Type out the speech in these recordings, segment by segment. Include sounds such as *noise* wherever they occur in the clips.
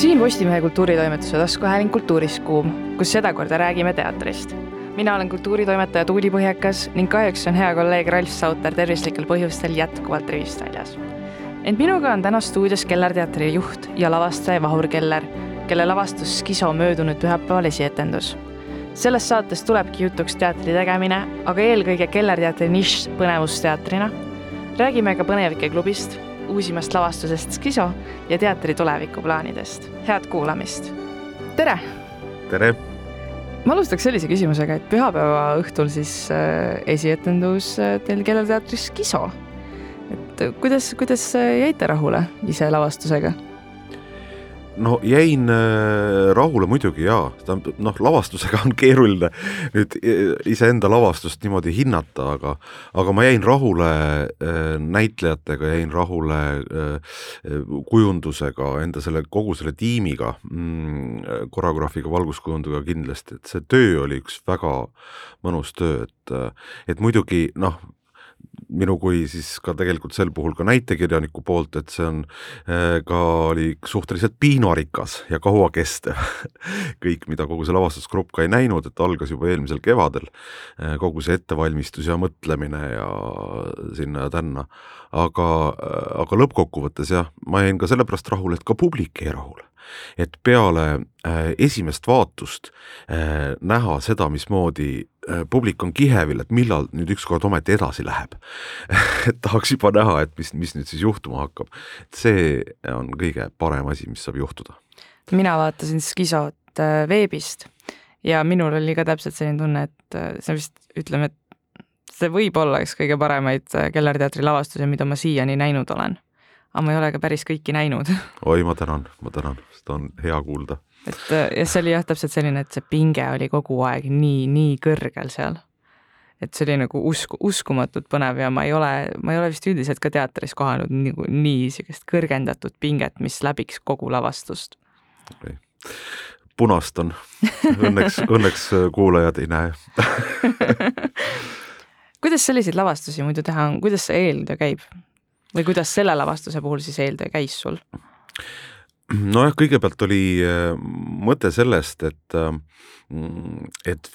siin Postimehe kultuuritoimetuse taskuhääling Kultuurist kuum, kus sedakorda räägime teatrist. mina olen kultuuritoimetaja Tuuli Põhjakas ning kahjuks on hea kolleeg Ralf Sauter tervislikel põhjustel jätkuvalt rivist väljas. ent minuga on täna stuudios Kellerteatri juht ja lavastaja Vahur Keller, kelle lavastus Skiso möödunud pühapäeval esietendus. selles saates tulebki jutuks teatri tegemine, aga eelkõige Kellerteatri nišš põnevusteatrina. räägime ka Põnevike klubist uusimast lavastusest Skiso ja teatri tulevikuplaanidest. head kuulamist. tere! tere! ma alustaks sellise küsimusega, et pühapäeva õhtul siis äh, esietendus äh, teil Kellerteatris Skiso. et kuidas, kuidas jäite rahule ise lavastusega? No jäin äh, rahule muidugi jaa, tähendab noh, lavastusega on keeruline nüüd iseenda lavastust niimoodi hinnata, aga aga ma jäin rahule äh, näitlejatega, jäin rahule äh, kujundusega, enda selle, kogu selle tiimiga mm,, koreograafiga, valguskujundajaga kindlasti, et see töö oli üks väga mõnus töö, et et muidugi noh, minu kui siis ka tegelikult sel puhul ka näitekirjaniku poolt, et see on äh, ka oli suhteliselt piinarikas ja kauakestev *laughs* kõik, mida kogu see lavastusgrupp ka ei näinud, et algas juba eelmisel kevadel äh, kogu see ettevalmistus ja mõtlemine ja sinna ja tänna. aga, äh, aga lõppkokkuvõttes jah, ma jäin ka sellepärast rahule, et ka publik jäi rahule et peale äh, esimest vaatust äh, näha seda, mismoodi äh, publik on kihevil, et millal nüüd ükskord ometi edasi läheb *laughs* et tahaks juba näha, et mis, mis nüüd siis juhtuma hakkab. see on kõige parem asi, mis saab juhtuda. mina vaatasin Skisot veebist ja minul oli ka täpselt selline tunne, et see vist ütleme, et see võib olla üks kõige paremaid Kellerteatri lavastusi, mida ma siiani näinud olen aga ma ei ole ka päris kõiki näinud. *laughs* oi, ma tänan, ma tänan, seda on hea kuulda. et ja see oli jah, täpselt selline, et see pinge oli kogu aeg nii, nii kõrgel seal. et see oli nagu usku, uskumatult põnev ja ma ei ole, ma ei ole vist üldiselt ka teatris kohanud nagu nii niisugust kõrgendatud pinget, mis läbiks kogu lavastust okay.. punast on, õnneks *laughs* õnneks kuulajad ei näe *laughs* kuidas selliseid lavastusi muidu teha on, kuidas see eeltöö käib? Või kuidas selle lavastuse puhul siis eeltöö käis sul? nojah, kõigepealt oli äh, mõte sellest, et äh, et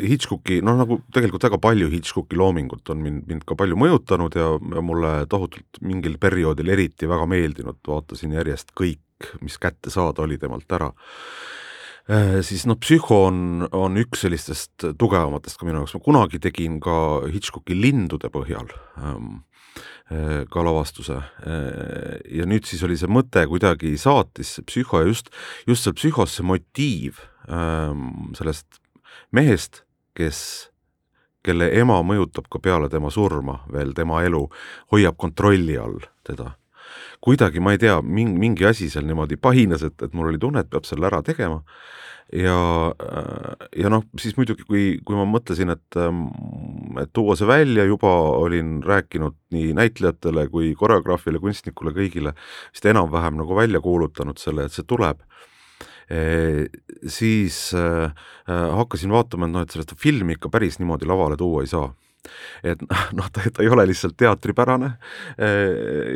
Hitchcocki, noh nagu tegelikult väga palju Hitchcocki loomingut on mind, mind ka palju mõjutanud ja, ja mulle tohutult mingil perioodil eriti väga meeldinud, vaatasin järjest kõik, mis kätte saada oli temalt ära äh, siis noh, Psühho on, on üks sellistest tugevamatest ka minu jaoks, ma kunagi tegin ka Hitchcocki lindude põhjal ähm, Äh, ka lavastuse. Äh, ja nüüd siis oli see mõte kuidagi saatis psühho ja just, just seal psühhos see motiiv ähm, sellest mehest, kes, kelle ema mõjutab ka peale tema surma veel tema elu, hoiab kontrolli all teda kuidagi, ma ei tea, mingi, mingi asi seal niimoodi pahines, et, et mul oli tunne, et peab selle ära tegema ja, ja noh, siis muidugi, kui, kui ma mõtlesin, et, ähm, et tuua see välja, juba olin rääkinud nii näitlejatele kui koreograafile, kunstnikule, kõigile, vist enam-vähem nagu välja kuulutanud selle, et see tuleb. E,, siis äh, hakkasin vaatama, et noh, et sellest filmi ikka päris niimoodi lavale tuua ei saa. Et noh, *laughs* ta, ta ei ole lihtsalt teatripärane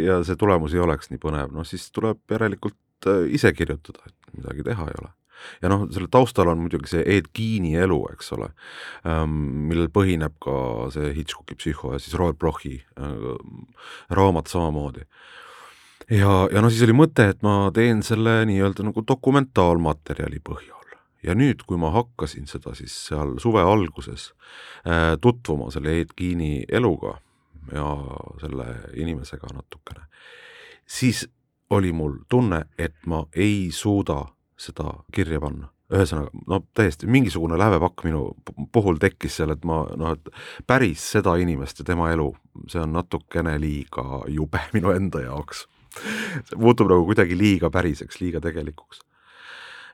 ja see tulemus ei oleks nii põnev, noh siis tuleb järelikult äh, ise kirjutada, et midagi teha ei ole ja noh, selle taustal on muidugi see Ed Geini elu, eks ole, ähm, millel põhineb ka see Hitchcocki psühho ja siis Robert Blochi äh, raamat samamoodi ja, ja no siis oli mõte, et ma teen selle nii-öelda nagu dokumentaalmaterjali põhjal. ja nüüd, kui ma hakkasin seda siis seal suve alguses äh, tutvuma selle Ed Geini eluga ja selle inimesega natukene, siis oli mul tunne, et ma ei suuda seda kirja panna. ühesõnaga, no täiesti mingisugune lävepakk minu puhul tekkis seal, et ma noh, et päris seda inimest ja tema elu, see on natukene liiga jube *laughs* minu enda jaoks. see muutub nagu kuidagi liiga päriseks, liiga tegelikuks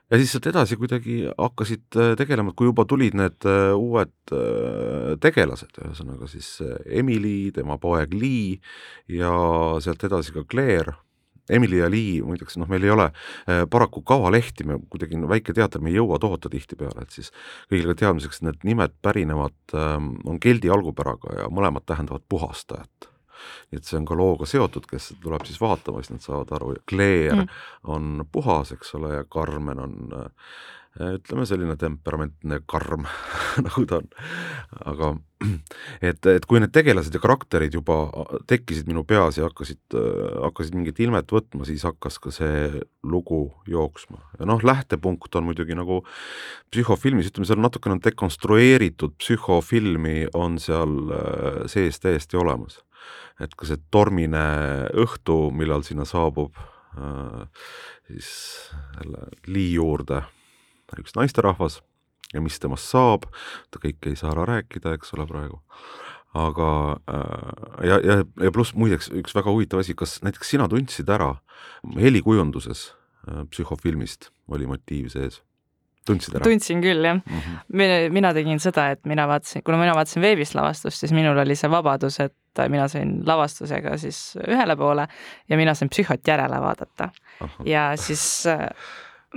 ja siis sealt edasi kuidagi hakkasid äh, tegelema, kui juba tulid need äh, uued äh, tegelased, ühesõnaga siis Emily, tema poeg Lee ja sealt edasi ka Claire Emily ja Lee, muideks noh, meil ei ole äh, paraku kavalehti, me kuidagi no, väike teater, me ei jõua toota tihtipeale, et siis kõigile teadmiseks, need nimed pärinevad äh,, on keldi algupäraga ja mõlemad tähendavad puhastajat et see on ka looga seotud, kes tuleb siis vaatama, siis nad saavad aru, Claire mm. on puhas, eks ole, ja Carmen on äh, ütleme, selline temperamentne karm *laughs* nagu ta on. aga *clears throat* et, et kui need tegelased ja karakterid juba tekkisid minu peas ja hakkasid, hakkasid mingit ilmet võtma, siis hakkas ka see lugu jooksma. ja noh, lähtepunkt on muidugi nagu psühhofilmis, ütleme seal natukene dekonstrueeritud psühhofilmi on seal äh, sees täiesti olemas. et ka see tormine õhtu, millal sinna saabub äh, siis jälle Lee juurde üks naisterahvas ja mis temast saab, ta kõike ei saa ära rääkida, eks ole, praegu. aga äh, ja, ja, ja pluss muideks üks väga huvitav asi, kas näiteks sina tundsid ära helikujunduses äh, psühhofilmist oli motiiv sees? tundsid ära? tundsin küll, jah mm. -hmm. mina tegin seda, et mina vaatasin, kuna mina vaatasin veebis lavastust, siis minul oli see vabadus, et mina sain lavastusega siis ühele poole ja mina sain psühhot järele vaadata. ja siis äh,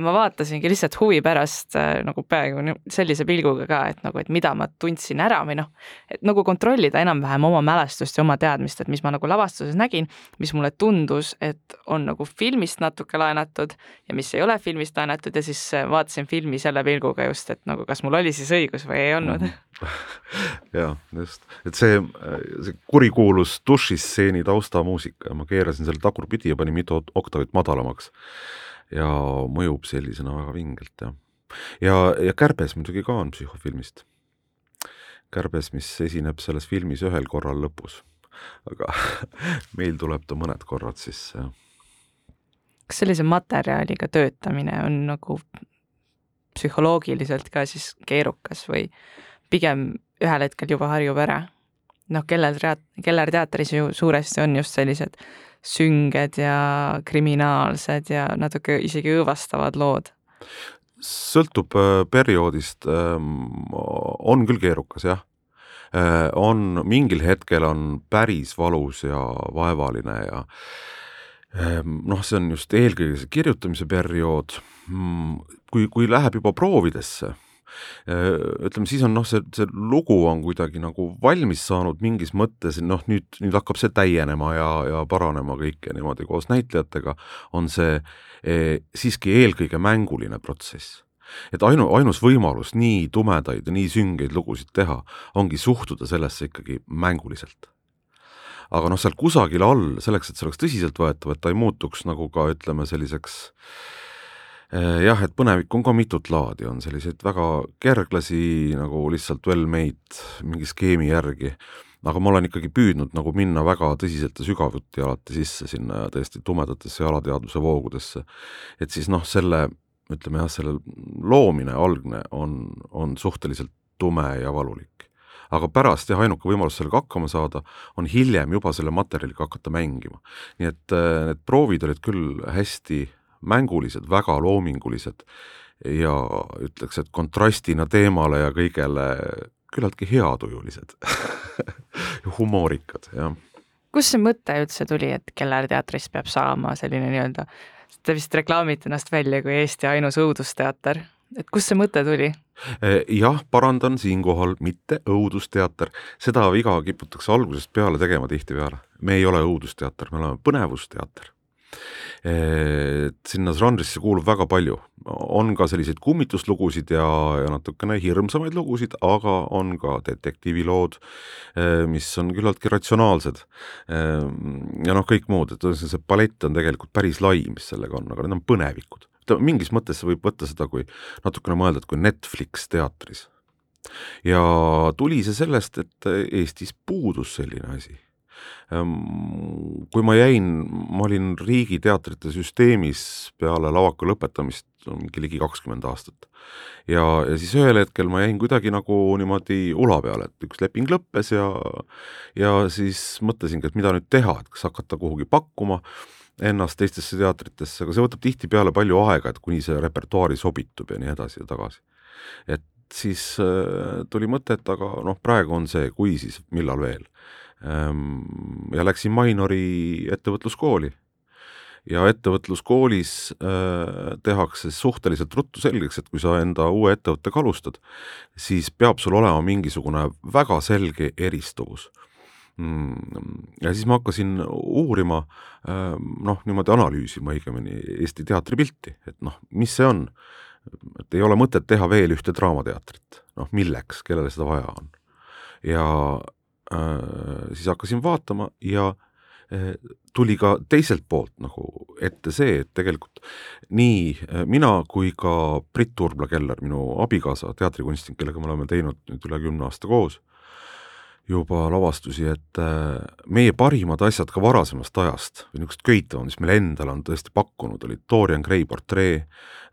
ma vaatasingi lihtsalt huvi pärast äh, nagu peaaegu sellise pilguga ka, et nagu, et mida ma tundsin ära või noh, et nagu kontrollida enam-vähem oma mälestust ja oma teadmist, et mis ma nagu lavastuses nägin, mis mulle tundus, et on nagu filmist natuke laenatud ja mis ei ole filmist laenatud ja siis äh, vaatasin filmi selle pilguga just, et nagu kas mul oli siis õigus või ei olnud. *laughs* Jaa, just, et see, see kurikuulus dušistseeni taustamuusika, ma keerasin selle tagurpidi ja panin mitu oktavit madalamaks ja mõjub sellisena väga vingelt, jah. ja, ja Kärbes muidugi ka on psühhofilmist. Kärbes, mis esineb selles filmis ühel korral lõpus, aga *laughs* meil tuleb ta mõned korrad sisse, jah. kas sellise materjaliga töötamine on nagu psühholoogiliselt ka siis keerukas või pigem ühel hetkel juba harjub ära? noh, Keller, Keller teatris ju suuresti on just sellised sünged ja kriminaalsed ja natuke isegi õõvastavad lood? sõltub äh, perioodist, ähm, on küll keerukas jah, äh, on mingil hetkel on päris valus ja vaevaline ja ähm, noh, see on just eelkõige see kirjutamise periood, mm, kui, kui läheb juba proovidesse ütleme siis on noh, see, see lugu on kuidagi nagu valmis saanud mingis mõttes, noh nüüd, nüüd hakkab see täienema ja, ja paranema kõik ja niimoodi koos näitlejatega on see e, siiski eelkõige mänguline protsess. Et ainu, ainus võimalus nii tumedaid ja nii süngeid lugusid teha ongi suhtuda sellesse ikkagi mänguliselt. Aga noh, seal kusagil all, selleks, et see oleks tõsiseltvõetav, et ta ei muutuks nagu ka ütleme selliseks äh, Äh, jah, et põnevikku on ka mitut laadi, on selliseid väga kerglasi nagu lihtsalt well-made mingi skeemi järgi, aga ma olen ikkagi püüdnud nagu minna väga tõsiselt ja sügavuti alati sisse sinna tõesti tumedatesse alateadvuse voogudesse. et siis noh, selle ütleme jah, selle loomine, algne on, on suhteliselt tume ja valulik aga pärast jah, ainuke võimalus sellega hakkama saada on hiljem juba selle materjaliga hakata mängima. nii et äh, need proovid olid küll hästi mängulised, väga loomingulised ja ütleks, et kontrastina teemale ja kõigele küllaltki heatujulised *laughs* ja humoorikad, jah. kust see mõte üldse tuli, et Keller teatrist peab saama selline nii-öelda, te vist reklaamite ennast välja kui Eesti ainus õudusteater, et kust see mõte tuli? E, jah, parandan siinkohal, mitte õudusteater, seda viga kiputakse algusest peale tegema tihtipeale. me ei ole õudusteater, me oleme põnevusteater et sinna žanrisse kuulub väga palju, on ka selliseid kummituslugusid ja, ja natukene hirmsamaid lugusid, aga on ka detektiivilood, eh, mis on küllaltki ratsionaalsed. Eh, ja noh, kõik muud, et see palett on tegelikult päris lai, mis sellega on, aga need on põnevikud. mingis mõttes võib võtta seda kui natukene mõelda, et kui Netflix teatris. ja tuli see sellest, et Eestis puudus selline asi kui ma jäin, ma olin riigiteatrite süsteemis peale lavaka lõpetamist mingi ligi kakskümmend aastat. ja, ja siis ühel hetkel ma jäin kuidagi nagu niimoodi ula peale, et üks leping lõppes ja ja siis mõtlesingi, et mida nüüd teha, et kas hakata kuhugi pakkuma ennast teistesse teatritesse, aga see võtab tihtipeale palju aega, et kuni see repertuaari sobitub ja nii edasi ja tagasi. et siis äh, tuli mõte, et aga noh, praegu on see, kui siis, millal veel Ehm, ja läksin Mainori ettevõtluskooli. ja ettevõtluskoolis äh, tehakse suhteliselt ruttu selgeks, et kui sa enda uue ettevõttega alustad, siis peab sul olema mingisugune väga selge eristuvus. mm, ja siis ma hakkasin uurima, noh, niimoodi analüüsima õigemini Eesti teatripilti, et noh, mis see on. et ei ole mõtet teha veel ühte draamateatrit, noh milleks, kellele seda vaja on. ja siis hakkasin vaatama ja äh, tuli ka teiselt poolt nagu ette see, et tegelikult nii äh, mina kui ka Brit Turbla-Keller, minu abikaasa, teatrikunstnik, kellega me oleme teinud nüüd üle kümne aasta koos, juba lavastusi, et äh, meie parimad asjad ka varasemast ajast või niisugused köitavad, mis meile endale on tõesti pakkunud, olid Dorian Gray portree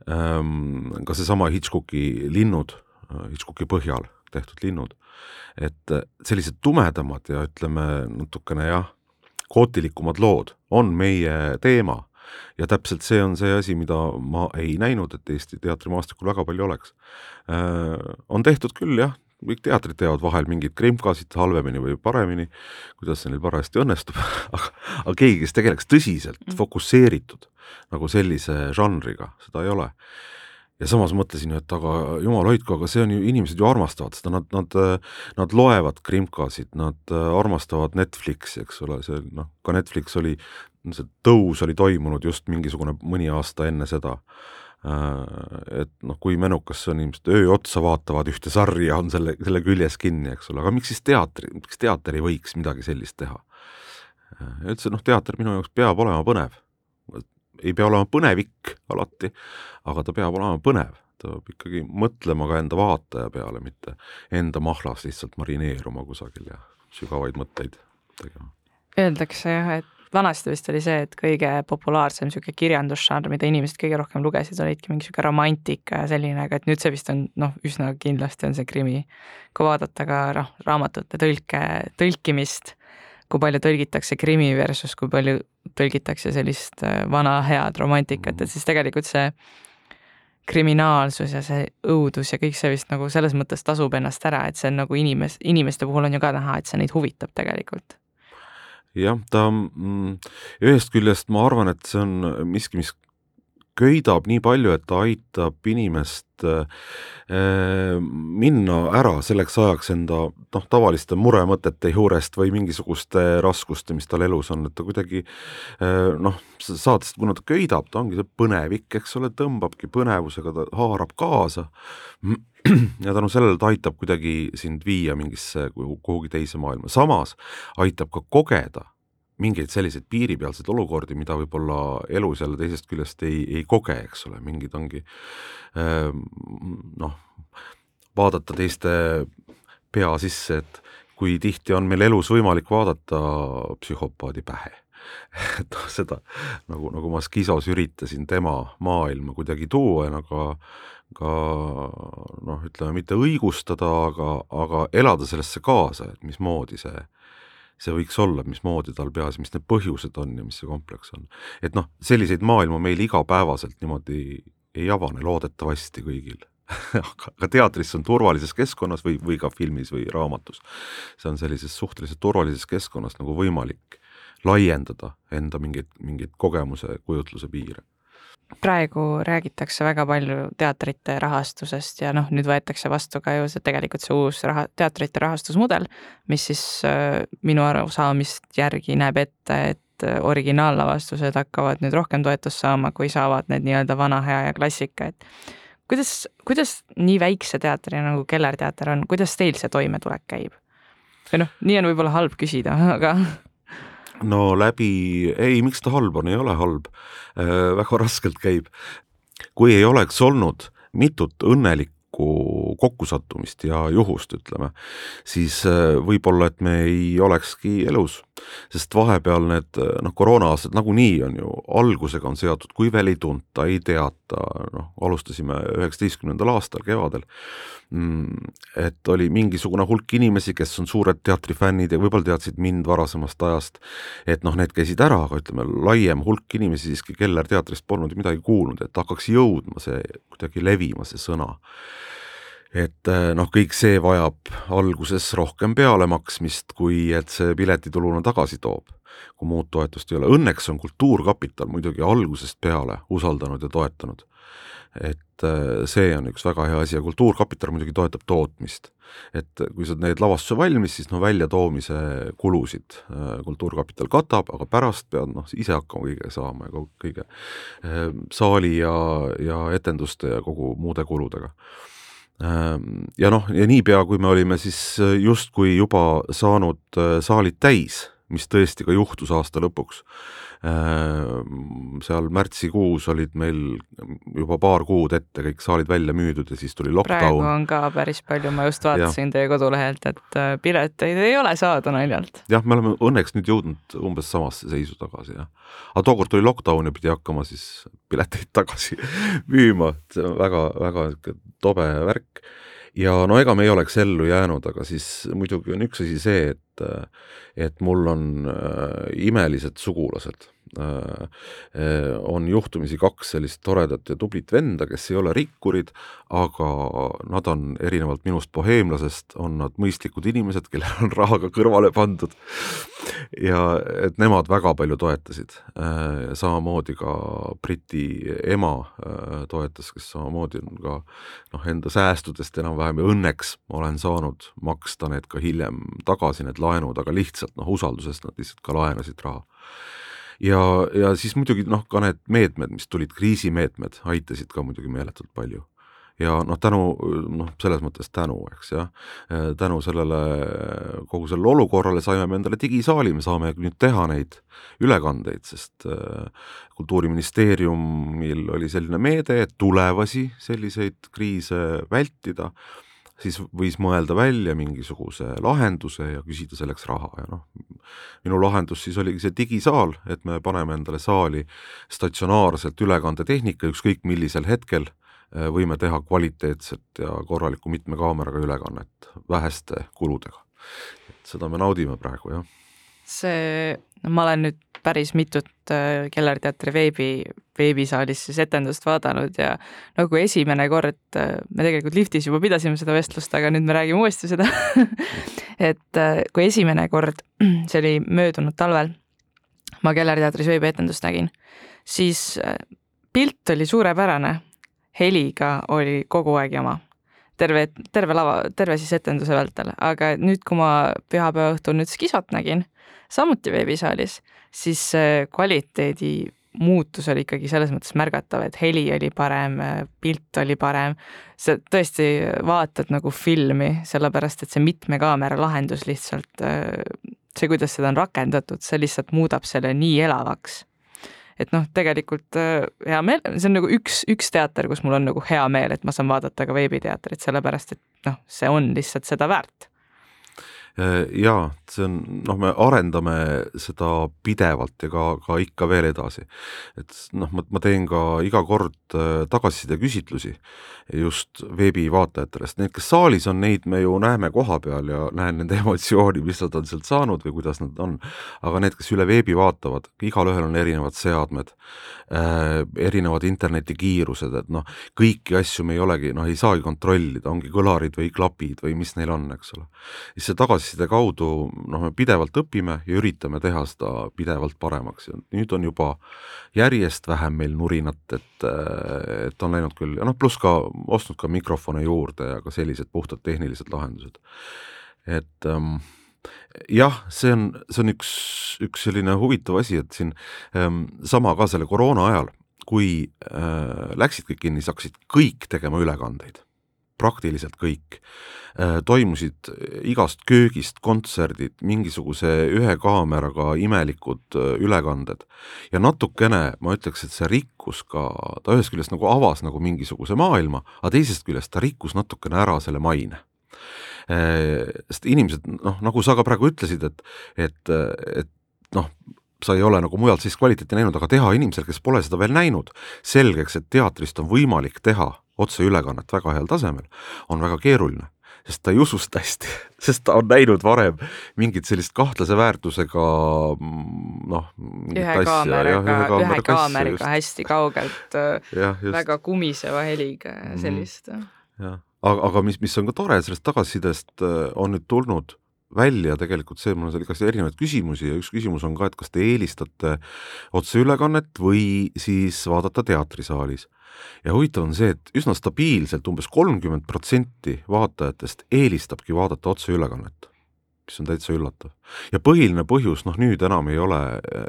ähm,, ka seesama Hitchcocki linnud, äh, Hitchcocki põhjal tehtud linnud, et äh, sellised tumedamad ja ütleme natukene jah, gootilikumad lood on meie teema ja täpselt see on see asi, mida ma ei näinud, et Eesti teatrimaastikul väga palju oleks. On tehtud küll jah, kõik teatrid teevad vahel mingeid krimkasid halvemini või paremini, kuidas see neil parajasti õnnestub *laughs* aga, aga keegi, kes tegeleks tõsiselt mm. fokusseeritud nagu sellise žanriga, seda ei ole. Ja samas mõtlesin et aga jumal hoidku, aga see on ju, inimesed ju armastavad seda, nad, nad, nad loevad krimkasid, nad armastavad Netflixi, eks ole, see noh, ka Netflix oli, see tõus oli toimunud just mingisugune mõni aasta enne seda Äh, et noh, kui menukas see on, inimesed öö otsa vaatavad ühte sarja, on selle, selle küljes kinni, eks ole, aga miks siis teatri, miks teater ei võiks midagi sellist teha? Äh, üldse noh, teater minu jaoks peab olema põnev. Ei pea olema põnevik alati, aga ta peab olema põnev, ta peab ikkagi mõtlema ka enda vaataja peale, mitte enda mahlas lihtsalt marineeruma kusagil ja sügavaid mõtteid tegema. Öeldakse jah, et vanasti vist oli see, et kõige populaarsem niisugune kirjandusžanr, mida inimesed kõige rohkem lugesid, olidki mingi niisugune romantika ja selline, aga et nüüd see vist on noh, üsna kindlasti on see krimi. kui vaadata ka noh, raamatute tõlke, tõlkimist, kui palju tõlgitakse krimi versus kui palju tõlgitakse sellist äh, vana head romantikat, et siis tegelikult see kriminaalsus ja see õudus ja kõik see vist nagu selles mõttes tasub ennast ära, et see on nagu inimes-, inimeste puhul on ju ka näha, et see neid huvitab tegelikult. Jah, ta mm, ühest küljest ma arvan, et see on miski, mis köidab nii palju, et ta aitab inimest äh, minna ära selleks ajaks enda noh, tavaliste muremõtete juurest või mingisuguste raskuste, mis tal elus on, et ta kuidagi äh, noh, saad, kuna ta köidab, ta ongi see põnevik, eks ole, tõmbabki põnevusega, ta haarab kaasa. Ja tänu sellele ta aitab kuidagi sind viia mingisse kuhugi teise maailma, samas aitab ka kogeda mingeid selliseid piiripealseid olukordi, mida võib-olla elus jälle teisest küljest ei, ei koge, eks ole, mingid ongi ehm, noh, vaadata teiste pea sisse, et kui tihti on meil elus võimalik vaadata psühhopaadi pähe. *laughs* Et noh, seda nagu, nagu ma Skizos üritasin tema maailma kuidagi tuua ja nagu ka noh, ütleme mitte õigustada, aga, aga elada sellesse kaasa, et mismoodi see see võiks olla, mismoodi tal peas, mis need põhjused on ja mis see kompleks on. et noh, selliseid maailmu meil igapäevaselt niimoodi ei avane loodetavasti kõigil. *laughs* Aga, aga teatris on turvalises keskkonnas või, või ka filmis või raamatus, see on sellises suhteliselt turvalises keskkonnas nagu võimalik laiendada enda mingeid, mingeid kogemuse, kujutluse piire praegu räägitakse väga palju teatrite rahastusest ja noh, nüüd võetakse vastu ka ju see tegelikult see uus raha, teatrite rahastusmudel, mis siis äh, minu arusaamist järgi näeb ette, et äh, originaallavastused hakkavad nüüd rohkem toetust saama, kui saavad need nii-öelda vana hea ja klassika, et kuidas, kuidas nii väikse teatri nagu Kellerteater on, kuidas teil see toimetulek käib? või noh, nii on võib-olla halb küsida, *laughs* aga no läbi, ei, miks ta halb on, ei ole halb äh,, väga *laughs* raskelt käib. kui ei oleks olnud mitut õnnelikku kokku, kokkusattumist ja juhust, ütleme, siis äh, võib-olla, et me ei olekski elus. Sest vahepeal need noh, koroona-aastad nagunii on ju, algusega on seotud, kui veel ei tunta, ei teata, noh, alustasime üheksateistkümnendal aastal kevadel, mm, et oli mingisugune hulk inimesi, kes on suured teatrifännid ja võib-olla teadsid mind varasemast ajast, et noh, need käisid ära, aga ütleme, laiem hulk inimesi siiski Keller teatrist polnud midagi kuulnud, et hakkaks jõudma see, kuidagi levima see sõna et äh, noh, kõik see vajab alguses rohkem pealemaksmist, kui et see piletituluna tagasi toob. kui muud toetust ei ole. Õnneks on Kultuurkapital muidugi algusest peale usaldanud ja toetanud. et äh, see on üks väga hea asi ja Kultuurkapital muidugi toetab tootmist. et kui sa teed lavastuse valmis, siis no väljatoomise kulusid äh, Kultuurkapital katab, aga pärast pead noh, ise hakkama kõige saama ja kõige saali ja, ja etenduste ja kogu muude kuludega ja noh, ja niipea, kui me olime siis justkui juba saanud saalid täis, mis tõesti ka juhtus aasta lõpuks. Ehm, seal märtsikuus olid meil juba paar kuud ette kõik saalid välja müüdud ja siis tuli lockdown. praegu on ka päris palju, ma just vaatasin teie kodulehelt, et äh, pileteid ei ole saada naljalt. jah, me oleme õnneks nüüd jõudnud umbes samasse seisu tagasi, jah. aga tookord tuli lockdown ja pidi hakkama siis pileteid *laughs* tagasi müüma, et see on väga-väga niisugune tobe värk ja no ega me ei oleks ellu jäänud, aga siis muidugi on üks asi see, et et mul on äh, imelised sugulased on juhtumisi kaks sellist toredat ja tublit venda, kes ei ole rikkurid, aga nad on erinevalt minust boheemlasest, on nad mõistlikud inimesed, kellel on raha ka kõrvale pandud. ja et nemad väga palju toetasid, äh, samamoodi ka Briti ema toetas, kes samamoodi on ka noh, enda säästudest enam-vähem ja õnneks ma olen saanud maksta need ka hiljem tagasi, need laenud, aga lihtsalt noh, usaldusest nad lihtsalt ka laenasid raha ja, ja siis muidugi noh, ka need meetmed, mis tulid, kriisimeetmed, aitasid ka muidugi meeletult palju. Ja noh, tänu noh, selles mõttes tänu, eks jah, tänu sellele, kogu sellele olukorrale saime me endale digisaali, me saame nüüd teha neid ülekandeid, sest äh, Kultuuriministeeriumil oli selline meede, et tulevasi selliseid kriise vältida siis võis mõelda välja mingisuguse lahenduse ja küsida selleks raha ja noh, minu lahendus siis oligi see digisaal, et me paneme endale saali statsionaarselt ülekandetehnika, ükskõik millisel hetkel äh, võime teha kvaliteetset ja korralikku mitme kaameraga ülekannet väheste kuludega. et seda me naudime praegu, jah. See, ma olen nüüd päris mitut äh, Kellerteatri veebi, veebisaalis siis etendust vaadanud ja nagu esimene kord, äh, me tegelikult liftis juba pidasime seda vestlust, aga nüüd me räägime uuesti seda *laughs* et äh, kui esimene kord, see oli möödunud talvel, ma Kellerteatris veebietendust nägin, siis pilt oli suurepärane, heliga oli kogu aeg jama. Terve, terve lava, terve siis etenduse vältel, aga nüüd, kui ma pühapäeva õhtul nüüd Skisot nägin, samuti veebisaalis, siis kvaliteedi muutus oli ikkagi selles mõttes märgatav, et heli oli parem, pilt oli parem, sa tõesti vaatad nagu filmi, sellepärast et see mitme kaamera lahendus lihtsalt, see, kuidas seda on rakendatud, see lihtsalt muudab selle nii elavaks. et noh, tegelikult hea meel, see on nagu üks, üks teater, kus mul on nagu hea meel, et ma saan vaadata ka veebiteatrit, sellepärast et noh, see on lihtsalt seda väärt. Äh, jaa, see on, noh, me arendame seda pidevalt ja ka, ka ikka veel edasi. et noh, ma, ma teen ka iga kord äh, tagasiside küsitlusi just veebivaatajatele, sest need, kes saalis on, neid me ju näeme koha peal ja näen nende *laughs* emotsiooni, mis nad on sealt saanud või kuidas nad on. aga need, kes üle veebi vaatavad, igalühel on erinevad seadmed äh,, erinevad internetikiirused, et noh, kõiki asju me ei olegi, noh, ei saagi kontrollida, ongi kõlarid või klapid või mis neil on, eks ole. siis see tagasiside tagasiside kaudu noh, me pidevalt õpime ja üritame teha seda pidevalt paremaks ja nüüd on juba järjest vähem meil nurinat, et, et on läinud küll ja noh, pluss ka ostnud ka mikrofone juurde ja ka sellised puhtad tehnilised lahendused. et ähm, jah, see on, see on üks, üks selline huvitav asi, et siin ähm, sama ka selle koroona ajal, kui äh, läksid kõik kinni, siis hakkasid kõik tegema ülekandeid praktiliselt kõik. Äh, toimusid igast köögist kontserdid, mingisuguse ühe kaameraga imelikud äh, ülekanded ja natukene ma ütleks, et see rikkus ka, ta ühest küljest nagu avas nagu mingisuguse maailma, aga teisest küljest ta rikkus natukene ära selle maine äh, sest inimesed noh, nagu sa ka praegu ütlesid, et, et, et noh, sa ei ole nagu mujalt sellist kvaliteeti näinud, aga teha inimesel, kes pole seda veel näinud, selgeks, et teatrist on võimalik teha otseülekannet väga heal tasemel, on väga keeruline, sest ta ei usu seda hästi, *laughs* sest ta on näinud varem mingit sellist kahtlase väärtusega noh, ühe kaameraga, ühe kaameraga hästi kaugelt *laughs* ja, väga kumiseva heliga ja mhm. sellist mm. -hmm. jah, aga, aga mis, mis on ka tore sellest tagasisidest, on nüüd tulnud välja tegelikult see, mul seal igasuguseid erinevaid küsimusi ja üks küsimus on ka, et kas te eelistate otseülekannet või siis vaadata teatrisaalis. ja huvitav on see, et üsna stabiilselt umbes kolmkümmend protsenti vaatajatest eelistabki vaadata otseülekannet mis on täitsa üllatav. ja põhiline põhjus, noh nüüd enam ei ole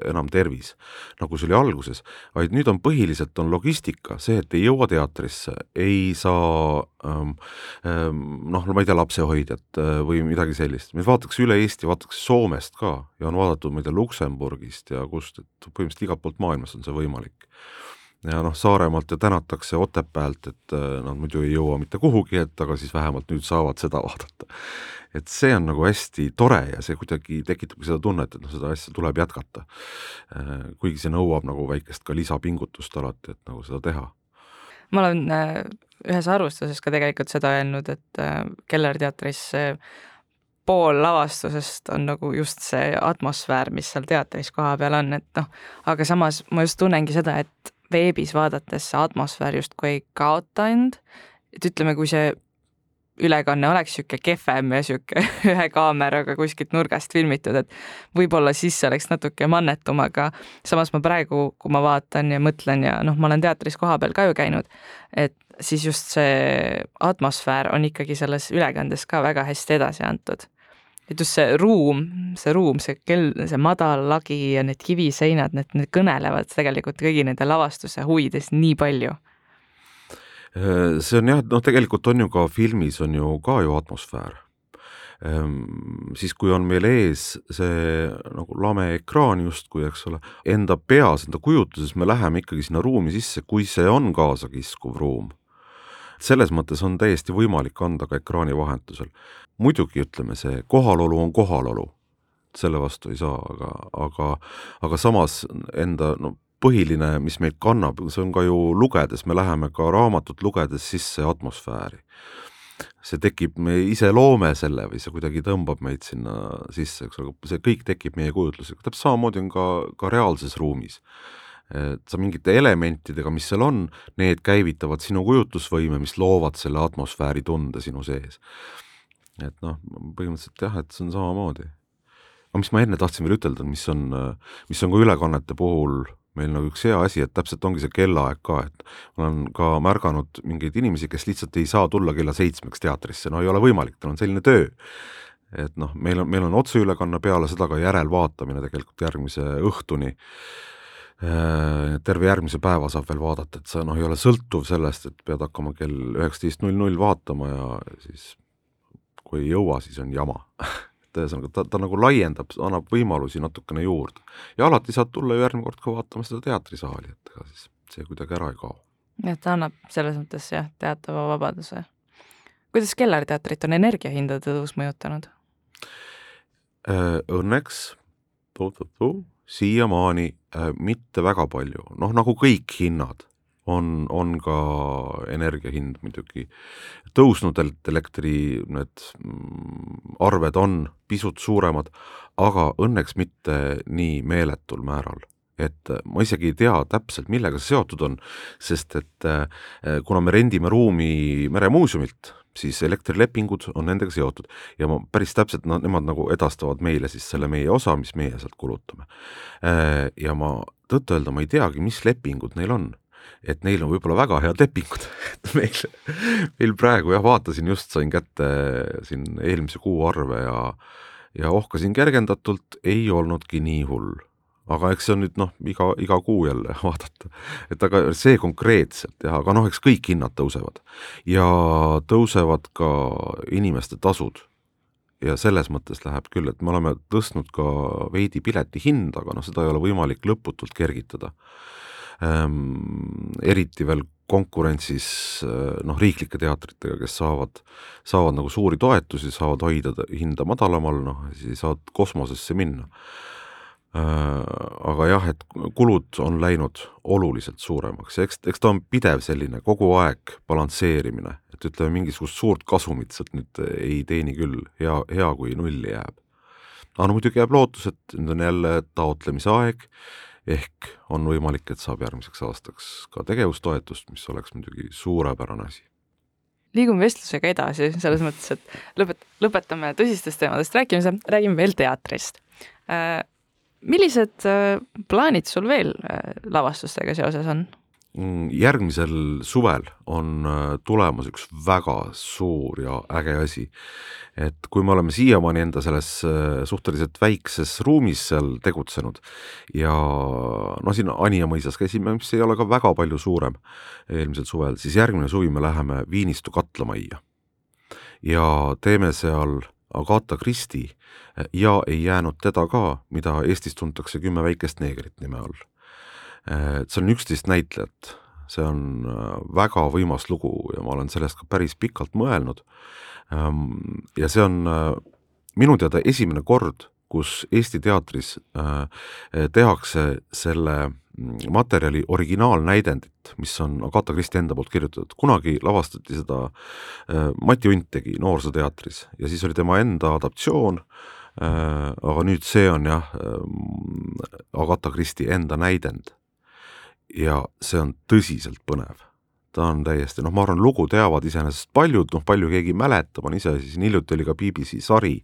enam tervis, nagu see oli alguses, vaid nüüd on põhiliselt on logistika, see, et ei jõua teatrisse, ei saa ähm, ähm, noh, ma ei tea, lapsehoidjat äh, või midagi sellist, meid vaadatakse üle Eesti, vaadatakse Soomest ka ja on vaadatud, ma ei tea, Luksemburgist ja kust, et põhimõtteliselt igalt poolt maailmast on see võimalik ja noh, Saaremaalt ja tänatakse Otepäält, et äh, nad muidu ei jõua mitte kuhugi, et aga siis vähemalt nüüd saavad seda vaadata. Et see on nagu hästi tore ja see kuidagi tekitabki seda tunnet, et noh, seda asja tuleb jätkata. Äh, kuigi see nõuab nagu väikest ka lisapingutust alati, et nagu seda teha. ma olen äh, ühes arvustuses ka tegelikult seda öelnud, et Keller teatris pool lavastusest on nagu just see atmosfäär, mis seal teatris kohapeal on, et noh, aga samas ma just tunnengi seda, et veebis vaadates see atmosfäär justkui ei kaota end, et ütleme, kui see ülekanne oleks niisugune kehvem ja niisugune *laughs* ühe kaameraga kuskilt nurgast filmitud, et võib-olla siis see oleks natuke mannetum, aga samas ma praegu, kui ma vaatan ja mõtlen ja noh, ma olen teatris kohapeal ka ju käinud, et siis just see atmosfäär on ikkagi selles ülekandes ka väga hästi edasi antud et just see ruum, see ruum, see kell, see madal lagi ja need kiviseinad, need, need kõnelevad tegelikult kõigi nende lavastuse huvides nii palju. Äh, see on jah, noh, tegelikult on ju ka filmis on ju ka ju atmosfäär. Ehm, siis kui on meil ees see nagu lame ekraan justkui, eks ole, enda peas, enda kujutluses me läheme ikkagi sinna ruumi sisse, kui see on kaasakiskuv ruum. Selles mõttes on täiesti võimalik anda ka ekraani vahendusel. muidugi ütleme, see kohalolu on kohalolu, selle vastu ei saa, aga, aga, aga samas enda no põhiline, mis meid kannab, see on ka ju lugedes, me läheme ka raamatut lugedes sisse atmosfääri. see tekib, me ise loome selle või see kuidagi tõmbab meid sinna sisse, eks ole, see kõik tekib meie kujutlusega, täpselt samamoodi on ka, ka reaalses ruumis et sa mingite elementidega, mis seal on, need käivitavad sinu kujutlusvõime, mis loovad selle atmosfääri tunde sinu sees. et noh, põhimõtteliselt jah, et see on samamoodi. aga mis ma enne tahtsin veel ütelda, mis on, mis on ka ülekannete puhul meil nagu üks hea asi, et täpselt ongi see kellaaeg ka, et olen ka märganud mingeid inimesi, kes lihtsalt ei saa tulla kella seitsmeks teatrisse, no ei ole võimalik, tal on selline töö. Et noh, meil on, meil on otseülekanne peale seda ka järelvaatamine tegelikult järgmise õhtuni. Äh, terve järgmise päeva saab veel vaadata, et sa noh, ei ole sõltuv sellest, et pead hakkama kell üheksateist null null vaatama ja siis kui ei jõua, siis on jama *laughs* et ühesõnaga ta, ta nagu laiendab, annab võimalusi natukene juurde. ja alati saad tulla ju järgmine kord ka vaatama seda teatrisaali, et ega siis see kuidagi ära ei kao. jah, ta annab selles mõttes jah, teatava vabaduse. kuidas kellerteatrit on energiahindade tõus mõjutanud? Äh, õnneks siiamaani äh, mitte väga palju, noh nagu kõik hinnad, on, on ka energia hind muidugi tõusnud, et elektri need mm, arved on pisut suuremad, aga õnneks mitte nii meeletul määral. Et ma isegi ei tea täpselt, millega see seotud on, sest et äh, kuna me rendime ruumi Meremuuseumilt, siis elektrilepingud on nendega seotud. Ja ma päris täpselt, no nemad nagu edastavad meile siis selle meie osa, mis meie sealt kulutame. Äh, ja ma tõtt-öelda ma ei teagi, mis lepingud neil on et neil on võib-olla väga head lepingud, *laughs* et meil, meil praegu jah, vaatasin just, sain kätte siin eelmise kuu arve ja ja ohkasin kergendatult, ei olnudki nii hull aga eks see on nüüd noh, iga, iga kuu jälle *laughs* vaadata. et aga see konkreetselt jah, aga noh, eks kõik hinnad tõusevad ja tõusevad ka inimeste tasud. ja selles mõttes läheb küll, et me oleme tõstnud ka veidi pileti hinda, aga noh, seda ei ole võimalik lõputult kergitada. Eriti veel konkurentsis noh, riiklike teatritega, kes saavad, saavad nagu suuri toetusi, saavad hoida hinda madalamal, noh, siis ei saa kosmosesse minna. Äh, aga jah, et kulud on läinud oluliselt suuremaks. Ja eks, eks ta on pidev selline kogu aeg balansseerimine, et ütleme, mingisugust suurt kasumit sealt nüüd ei teeni küll, hea, hea kui nulli jääb. aga no muidugi jääb lootus, et nüüd on jälle taotlemise aeg, ehk on võimalik, et saab järgmiseks aastaks ka tegevustoetust, mis oleks muidugi suurepärane asi liigume vestlusega edasi, selles mõttes, et lõpet-, lõpetame tõsistest teemadest rääkimise, räägime veel teatrist. millised plaanid sul veel lavastustega seoses on? Mm, järgmisel suvel on äh, tulemas üks väga suur ja äge asi. et kui me oleme siiamaani enda selles äh, suhteliselt väikses ruumis seal tegutsenud ja no siin Anija mõisas käisime, mis ei ole ka väga palju suurem eelmisel suvel, siis järgmine suvi me läheme Viinistu katlamajja. ja teeme seal Agatha Christie ja ei jäänud teda ka, mida Eestis tuntakse Kümme väikest neegrit nime all et seal on üksteist näitlejat, see on äh, väga võimas lugu ja ma olen sellest ka päris pikalt mõelnud. Ähm, ja see on äh, minu teada esimene kord, kus Eesti teatris äh, tehakse selle mm, materjali originaalnäidendit, mis on Agatha Christie enda poolt kirjutatud, kunagi lavastati seda, Mati Unt tegi Noorsooteatris ja siis oli tema enda adaptatsioon, aga nüüd see on jah, Agatha Christie enda näidend ja see on tõsiselt põnev. Ta on täiesti, noh, ma arvan, lugu teavad iseenesest paljud, noh, palju keegi ei mäleta, ma olen ise siin hiljuti oli ka BBC sari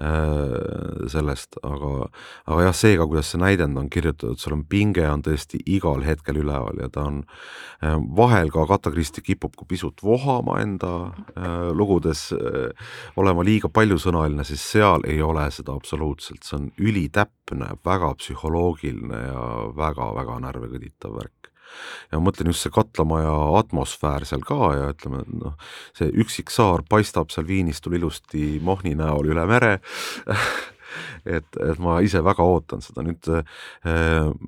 äh, sellest, aga aga jah, seega, kuidas see näidend on kirjutatud, seal on pinge on tõesti igal hetkel üleval ja ta on äh, vahel ka Agatha Christie kipub ka pisut vohama enda äh, lugudes äh,, olema liiga paljusõnaline, siis seal ei ole seda absoluutselt, see on ülitäpne, väga psühholoogiline ja väga-väga närve kõditav värk ja ma mõtlen just see katlamaja atmosfäär seal ka ja ütleme, noh, see üksik saar paistab seal Viinistul ilusti Mohni näol üle mere. *laughs* Et, et ma ise väga ootan seda, nüüd äh,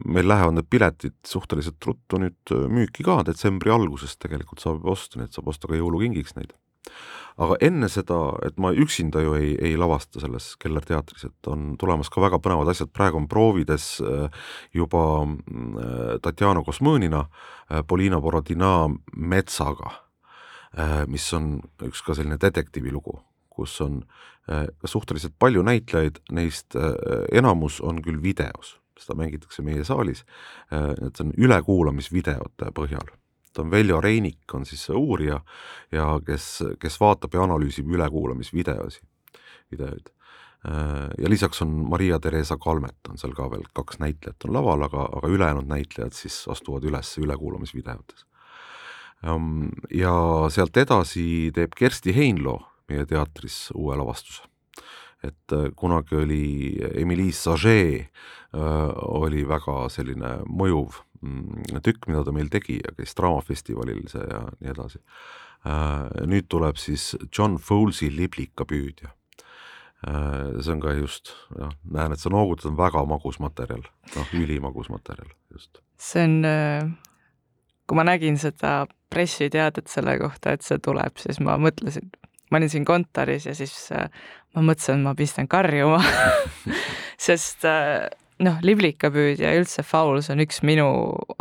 meil lähevad need piletid suhteliselt ruttu nüüd müüki ka, detsembri algusest tegelikult saab osta, nii et saab osta ka jõulukingiks neid aga enne seda, et ma üksinda ju ei, ei lavasta selles Keller teatris, et on tulemas ka väga põnevad asjad, praegu on proovides äh, juba äh, Tatjana Kosmõnina äh, Polina Borodina Metsaga, mis on üks ka selline detektiivilugu, kus on suhteliselt palju näitlejaid, neist enamus on küll videos, seda mängitakse meie saalis, et see on ülekuulamisvideote põhjal on Veljo Reinik, on siis see uurija ja kes, kes vaatab ja analüüsib ülekuulamisvideosi, videoid. ja lisaks on Maria-Theresa Kalmet on seal ka veel, kaks näitlejat on laval, aga, aga ülejäänud näitlejad siis astuvad üles ülekuulamisvideotes. Ja sealt edasi teeb Kersti Heinlo meie teatris uue lavastuse et kunagi oli Emilie Saget oli väga selline mõjuv tükk, mida ta meil tegi ja käis Draamafestivalil see ja nii edasi. Äh, nüüd tuleb siis John Foles'i Liblikapüüdja. Äh, see on ka just, jah, näen, et sa noogutad, on väga magus materjal, noh, ülimagus materjal, just. see on, äh, kui ma nägin seda pressiteadet selle kohta, et see tuleb, siis ma mõtlesin, ma olin siin kontoris ja siis ma mõtlesin, et ma pistan karjuma *laughs* sest noh, liblikapüüdja ja üldse Fowls on üks minu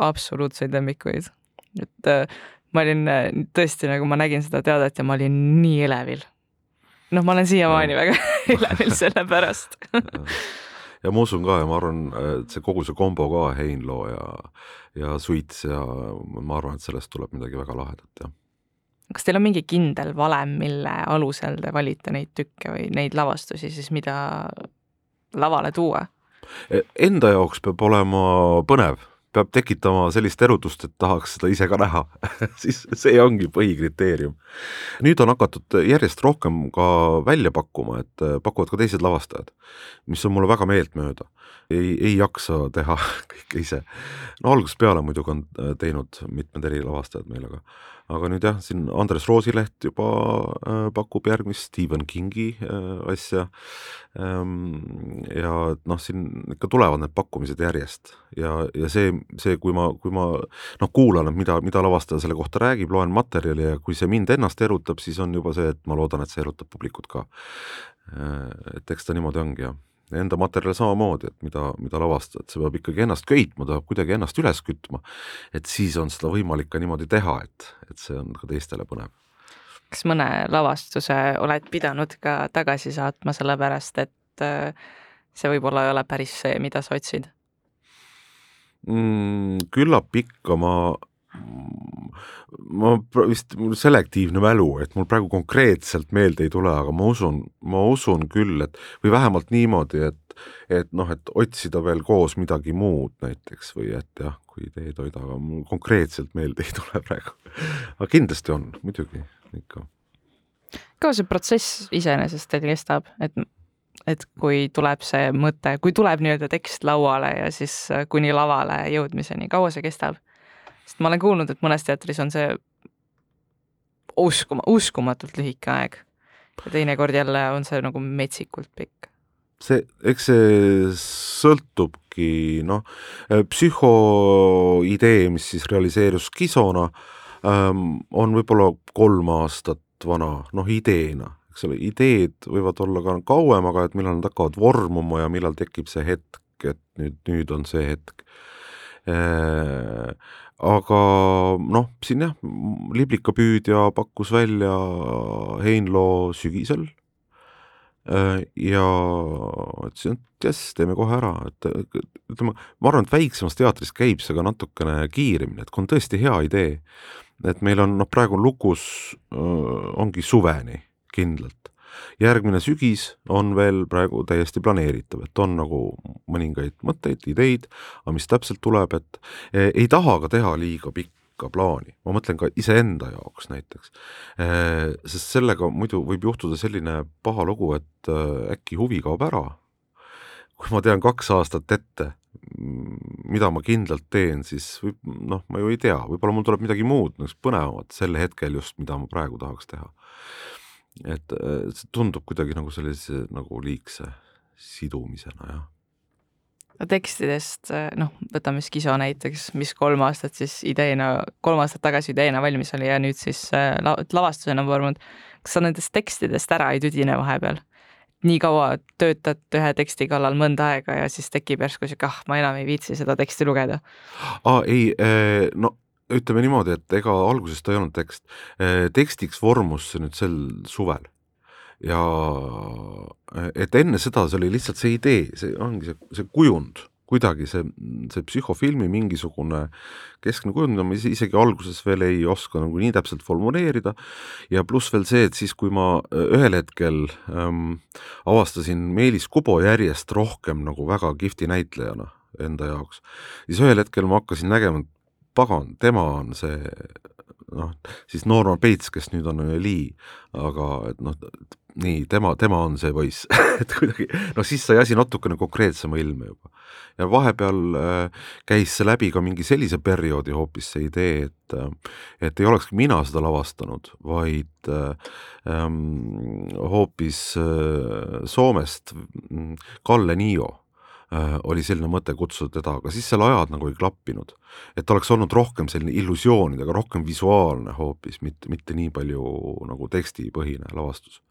absoluutseid lemmikuid. et äh, ma olin äh, tõesti, nagu ma nägin seda teadet ja ma olin nii elevil. noh, ma olen siiamaani väga *laughs* elevil selle pärast ja ma usun ka ja ma arvan, et see kogu see kombo ka, Heinlo ja, ja Suits ja ma arvan, et sellest tuleb midagi väga lahedat, jah kas teil on mingi kindel valem, mille alusel te valite neid tükke või neid lavastusi siis, mida lavale tuua? Enda jaoks peab olema põnev, peab tekitama sellist erutust, et tahaks seda ise ka näha *laughs* siis see ongi põhikriteerium. nüüd on hakatud järjest rohkem ka välja pakkuma, et pakuvad ka teised lavastajad, mis on mulle väga meeltmööda. ei, ei jaksa teha *laughs* kõike ise. no algusest peale muidugi on teinud mitmed erilavastajad meil, aga aga nüüd jah, siin Andres Roosileht juba äh, pakub järgmist Stephen Kingi äh, asja ähm,. ja noh, siin ikka tulevad need pakkumised järjest ja, ja see, see, kui ma, kui ma noh, kuulan, et mida, mida lavastaja selle kohta räägib, loen materjali ja kui see mind ennast erutab, siis on juba see, et ma loodan, et see erutab publikut ka äh,. et eks ta niimoodi ongi jah enda materjal samamoodi, et mida, mida lavastada, et see peab ikkagi ennast köitma, ta peab kuidagi ennast üles kütma. et siis on seda võimalik ka niimoodi teha, et, et see on ka teistele põnev. kas mõne lavastuse oled pidanud ka tagasi saatma, sellepärast et äh, see võib-olla ei ole päris see, mida sa otsid mm,? küllap ikka ma ma vist, mul selektiivne mälu, et mul praegu konkreetselt meelde ei tule, aga ma usun, ma usun küll, et või vähemalt niimoodi, et, et noh, et otsida veel koos midagi muud näiteks või et jah, kui ideed hoida, aga mul konkreetselt meelde ei tule praegu. aga kindlasti on, muidugi, ikka. kaua see protsess iseenesest teil kestab, et et kui tuleb see mõte, kui tuleb nii-öelda tekst lauale ja siis äh, kuni lavale jõudmiseni, kaua see kestab? Sest ma olen kuulnud, et mõnes teatris on see uskuma, uskumatult lühike aeg ja teinekord jälle on see nagu metsikult pikk. see, eks see sõltubki noh, psühhoidee, mis siis realiseerus Kisona ähm,, on võib-olla kolm aastat vana, noh ideena eks ole, ideed võivad olla ka kauem, aga et millal nad hakkavad vormuma ja millal tekib see hetk, et nüüd, nüüd on see hetk. Aga noh, siin jah, liblikapüüdja pakkus välja Heinloo sügisel äh, ja ütlesin, et jess, teeme kohe ära, et ütleme, ma arvan, et väiksemas teatris käib see ka natukene kiiremini, et kui on tõesti hea idee, et meil on noh, praegu on lukus, ongi suveni kindlalt. Järgmine sügis on veel praegu täiesti planeeritav, et on nagu mõningaid mõtteid, ideid, aga mis täpselt tuleb, et eh, ei taha ka teha liiga pikka plaani, ma mõtlen ka iseenda jaoks näiteks. Eh, sest sellega muidu võib juhtuda selline paha lugu, et eh, äkki huvi kaob ära. kui ma tean kaks aastat ette, mida ma kindlalt teen, siis võib, noh, ma ju ei tea, võib-olla mul tuleb midagi muud, põnevamat sel hetkel just, mida ma praegu tahaks teha et äh, see tundub kuidagi nagu sellise nagu liigse sidumisena, jah. no tekstidest, äh, noh, võtame Skiso näiteks, mis kolm aastat siis ideena, kolm aastat tagasi ideena valmis oli ja nüüd siis äh, la lavastusena vormunud. kas sa nendest tekstidest ära ei tüdine vahepeal? nii kaua töötad ühe teksti kallal mõnda aega ja siis tekib järsku sihuke, ah, ma enam ei viitsi seda teksti lugeda. aa, ei, no ütleme niimoodi, et ega alguses ta ei olnud tekst. tekstiks vormus see nüüd sel suvel ja et enne seda see oli lihtsalt see idee, see ongi see, see kujund, kuidagi see, see psühhofilmi mingisugune keskne kujund, mida ma isegi alguses veel ei oska nagu nii täpselt formuleerida ja pluss veel see, et siis, kui ma ühel hetkel ähm, avastasin Meelis Kubo järjest rohkem nagu väga kihvti näitlejana enda jaoks, siis ühel hetkel ma hakkasin nägema, et pagan, tema on see noh, siis Norman Bates, kes nüüd on Lee, aga et noh, nii, tema, tema on see poiss *laughs* et kuidagi, noh siis sai asi natukene konkreetsema ilme juba. ja vahepeal äh, käis see läbi ka mingi sellise perioodi hoopis see idee, et äh, et ei olekski mina seda lavastanud, vaid äh, ähm, hoopis äh, Soomest mm, Kalle Niio oli selline mõte kutsuda teda, aga siis seal ajad nagu ei klappinud. et ta oleks olnud rohkem selline illusioonidega, rohkem visuaalne hoopis, mitte, mitte nii palju nagu tekstipõhine lavastus.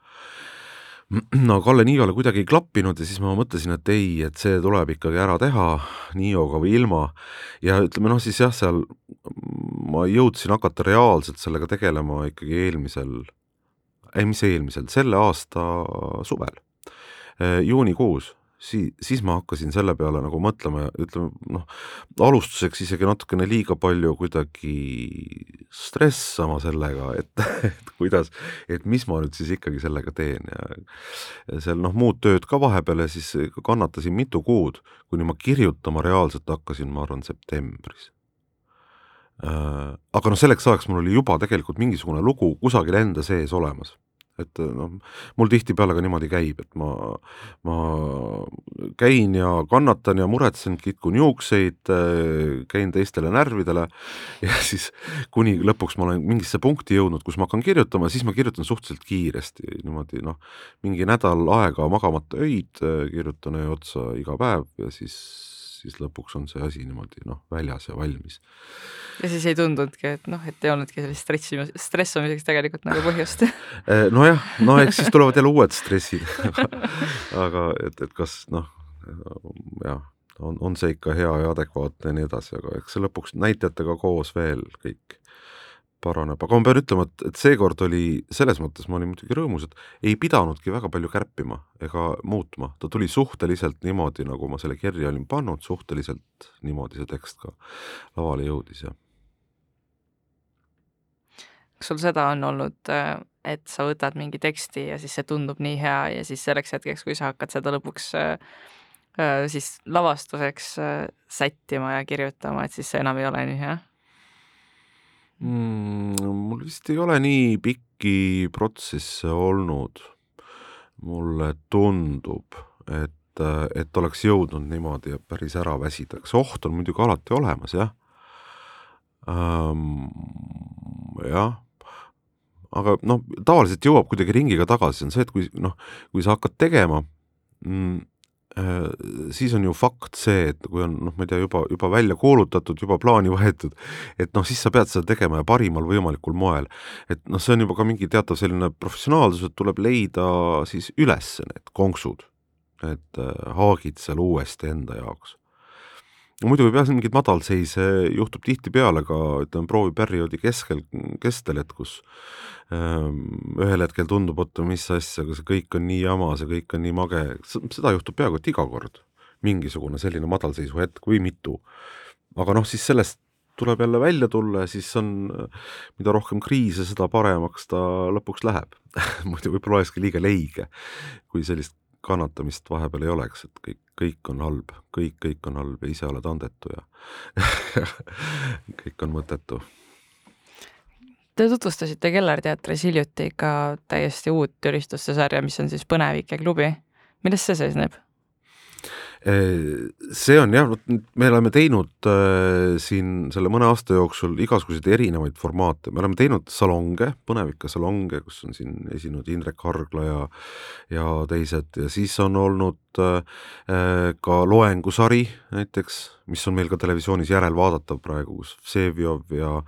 no Kalle Niiole kuidagi ei klappinud ja siis ma mõtlesin, et ei, et see tuleb ikkagi ära teha Niioga või ilma ja ütleme noh, siis jah, seal ma jõudsin hakata reaalselt sellega tegelema ikkagi eelmisel, ei mis eelmisel, selle aasta suvel, äh, juunikuus sii-, siis ma hakkasin selle peale nagu mõtlema ja ütleme noh, alustuseks isegi natukene liiga palju kuidagi stressama sellega, et, *laughs* et kuidas, et mis ma nüüd siis ikkagi sellega teen ja seal noh, muud tööd ka vahepeal ja siis kannatasin mitu kuud, kuni ma kirjutama reaalselt hakkasin, ma arvan, septembris. Äh, aga noh, selleks ajaks mul oli juba tegelikult mingisugune lugu kusagil enda sees olemas et noh, mul tihtipeale ka niimoodi käib, et ma, ma käin ja kannatan ja muretsen, kitkun juukseid, käin teistele närvidele *laughs* ja siis kuni lõpuks ma olen mingisse punkti jõudnud, kus ma hakkan kirjutama, siis ma kirjutan suhteliselt kiiresti, niimoodi noh, mingi nädal aega magamata öid, kirjutan öö otsa iga päev ja siis siis lõpuks on see asi niimoodi noh, väljas ja valmis. ja siis ei tundunudki, et noh, et ei olnudki sellist stressi, stressamiseks tegelikult nagu põhjust. *laughs* Eh, nojah, no eks siis tulevad jälle uued stressid. *laughs* Aga et, et kas noh, jah, on, on see ikka hea ja adekvaatne ja nii edasi, aga eks see lõpuks näitajatega koos veel kõik paraneb, aga ma pean ütlema, et, et seekord oli, selles mõttes ma olin muidugi rõõmus, et ei pidanudki väga palju kärpima ega muutma, ta tuli suhteliselt niimoodi, nagu ma selle kirja olin pannud, suhteliselt niimoodi see tekst ka lavale jõudis ja kas sul seda on olnud, et sa võtad mingi teksti ja siis see tundub nii hea ja siis selleks hetkeks, kui sa hakkad seda lõpuks siis lavastuseks sättima ja kirjutama, et siis see enam ei ole nii hea mm,? mul vist ei ole nii pikki protsesse olnud. mulle tundub, et, et oleks jõudnud niimoodi päris ära väsida, kas oht on muidugi alati olemas, jah ähm,. jah aga noh, tavaliselt jõuab kuidagi ringiga tagasi, on see, et kui noh, kui sa hakkad tegema mm,, siis on ju fakt see, et kui on noh, ma ei tea, juba, juba välja kuulutatud, juba plaani võetud, et noh, siis sa pead seda tegema ja parimal võimalikul moel. et noh, see on juba ka mingi teatav selline professionaalsus, et tuleb leida siis üles need konksud, need äh, haagid seal uuesti enda jaoks muidu võib jah, mingeid madalseise juhtub tihtipeale ka ütleme prooviperioodi keskel, kestel, et kus ähm, ühel hetkel tundub, oota, mis asja, see kõik on nii jama, see kõik on nii mage, seda juhtub peaaegu et iga kord. mingisugune selline madalseisu hetk või mitu. aga noh, siis sellest tuleb jälle välja tulla ja siis on, mida rohkem kriise, seda paremaks ta lõpuks läheb *laughs* muidu võib-olla olekski liiga leige, kui sellist kannatamist vahepeal ei oleks, et kõik, kõik on halb, kõik, kõik on halb ja ise oled andetu ja *laughs* kõik on mõttetu. Te tutvustasite Kellerteatris hiljuti ka täiesti uut üristuste sarja, mis on siis Põnevike klubi. milles see seisneb? See on jah, vot me oleme teinud äh, siin selle mõne aasta jooksul igasuguseid erinevaid formaate, me oleme teinud salonge, põnevikke salonge, kus on siin esinenud Indrek Hargla ja ja teised. Ja siis on olnud äh, ka loengusari näiteks, mis on meil ka televisioonis järelvaadatav praegu, kus Vseviov ja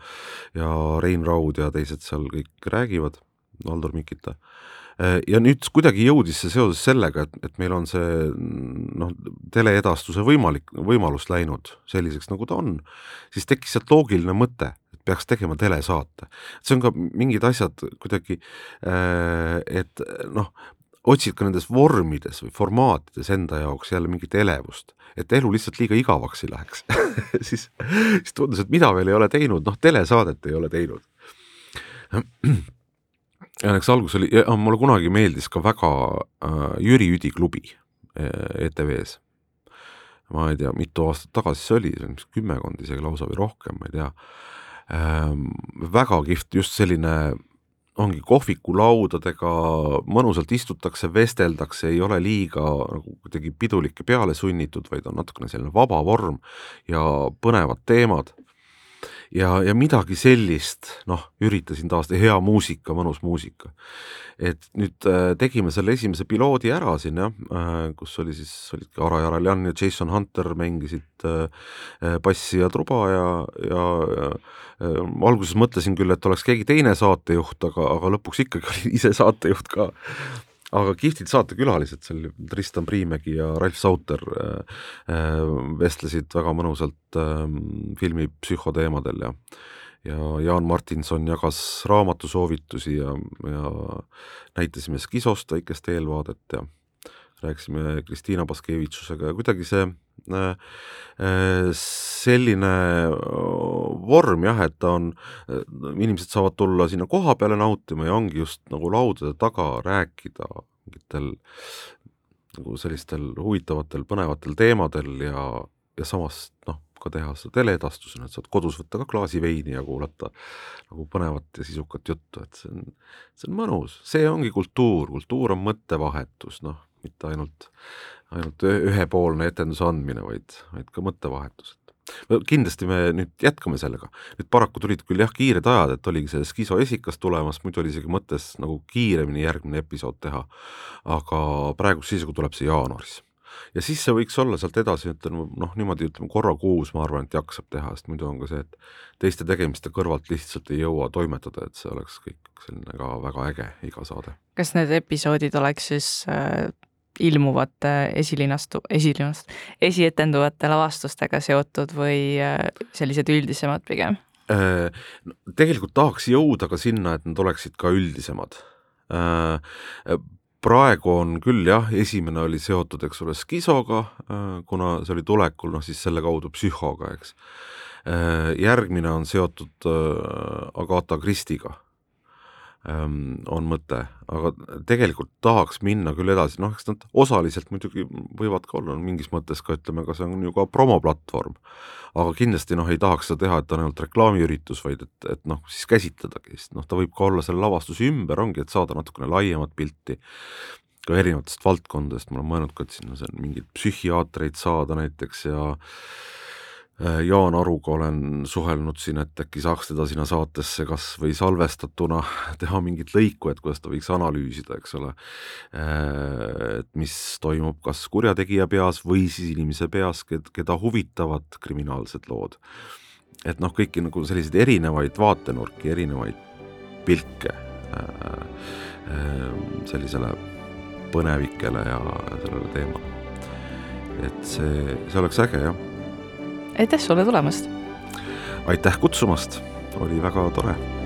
ja Rein Raud ja teised seal kõik räägivad, Aldur Mikita. Äh, ja nüüd kuidagi jõudis see seoses sellega, et, et meil on see noh, teleedastuse võimalik, võimalus läinud selliseks, nagu ta on, siis tekkis sealt loogiline mõte, et peaks tegema telesaate. see on ka mingid asjad kuidagi, äh, et noh, otsid ka nendes vormides või formaatides enda jaoks jälle mingit elevust, et elu lihtsalt liiga igavaks ei läheks. *laughs* Siis, siis tundus, et mida veel ei ole teinud, noh, telesaadet ei ole teinud *clears throat* ja eks algus oli, mulle kunagi meeldis ka väga äh, Jüri Üdi klubi äh, ETV-s. ma ei tea, mitu aastat tagasi see oli, see on vist kümmekond isegi lausa või rohkem, ma ei tea ähm,. väga kihvt, just selline ongi kohvikulaudadega, mõnusalt istutakse, vesteldakse, ei ole liiga nagu kuidagi pidulik ja peale sunnitud, vaid on natukene selline vaba vorm ja põnevad teemad ja, ja midagi sellist, noh, üritasin taastada, hea muusika, mõnus muusika. et nüüd äh, tegime selle esimese piloodi ära siin jah äh,, kus oli siis, olidki Ara Jaraljan ja Jason Hunter mängisid äh, äh bassi ja truba ja, ja äh, alguses mõtlesin küll, et oleks keegi teine saatejuht, aga, aga lõpuks ikkagi oli *laughs* ise saatejuht ka aga kihvtid saatekülalised seal, Tristan Priimägi ja Ralf Sauter äh, äh, vestlesid väga mõnusalt äh, filmi psühhoteemadel ja ja Jaan Martinson jagas raamatusoovitusi ja, ja näitasime Skisost väikest eelvaadet ja rääkisime Kristiina Baskevitšusega ja kuidagi see äh, äh, selline vorm jah, et ta on, inimesed saavad tulla sinna koha peale nautima ja ongi just nagu laudade taga rääkida mingitel nagu sellistel huvitavatel, põnevatel teemadel ja, ja samas noh, ka teha seda teleedastusena, et saad kodus võtta ka klaasi veini ja kuulata nagu põnevat ja sisukat juttu, et see on, see on mõnus, see ongi kultuur, kultuur on mõttevahetus, noh, mitte ainult, ainult ühepoolne etenduse andmine, vaid, vaid ka mõttevahetus kindlasti me nüüd jätkame sellega, nüüd paraku tulid küll jah, kiired ajad, et oligi see Skiso esikas tulemas, muidu oli isegi mõttes nagu kiiremini järgmine episood teha, aga praeguse seisuga tuleb see jaanuaris. ja siis see võiks olla sealt edasi, ütleme noh, niimoodi ütleme korra kuus, ma arvan, et jaksab teha, sest muidu on ka see, et teiste tegemiste kõrvalt lihtsalt ei jõua toimetada, et see oleks kõik selline ka väga äge, iga saade. kas need episoodid oleks siis äh ilmuvate esilinastu, esilinast, esietenduvate lavastustega seotud või äh, sellised üldisemad pigem? Äh, tegelikult tahaks jõuda ka sinna, et nad oleksid ka üldisemad. Äh, praegu on küll jah, esimene oli seotud, eks ole, skisoga, kuna see oli tulekul, noh siis selle kaudu psühhoga, eks. järgmine on seotud Agatha Christie'ga on mõte, aga tegelikult tahaks minna küll edasi, noh, eks nad osaliselt muidugi võivad ka olla mingis mõttes ka ütleme, ka see on ju ka promoplatvorm, aga kindlasti noh, ei tahaks seda teha, et ta on ainult reklaamiüritus, vaid et, et noh, siis käsitledagi, sest noh, ta võib ka olla selle lavastuse ümber, ongi, et saada natukene laiemat pilti ka erinevatest valdkondadest, ma olen mõelnud ka, et sinna mingeid psühhiaatreid saada näiteks ja Jaan Aruga olen suhelnud siin, et äkki saaks teda sinna saatesse kas või salvestatuna *laughs* teha mingit lõiku, et kuidas ta võiks analüüsida, eks ole, äh, et mis toimub kas kurjategija peas või siis inimese peas, keda huvitavad kriminaalsed lood. et noh, kõiki nagu selliseid erinevaid vaatenurki, erinevaid pilke äh, sellisele põnevikele ja sellele teemale. et see, see oleks äge, jah aitäh sulle tulemast! aitäh kutsumast, oli väga tore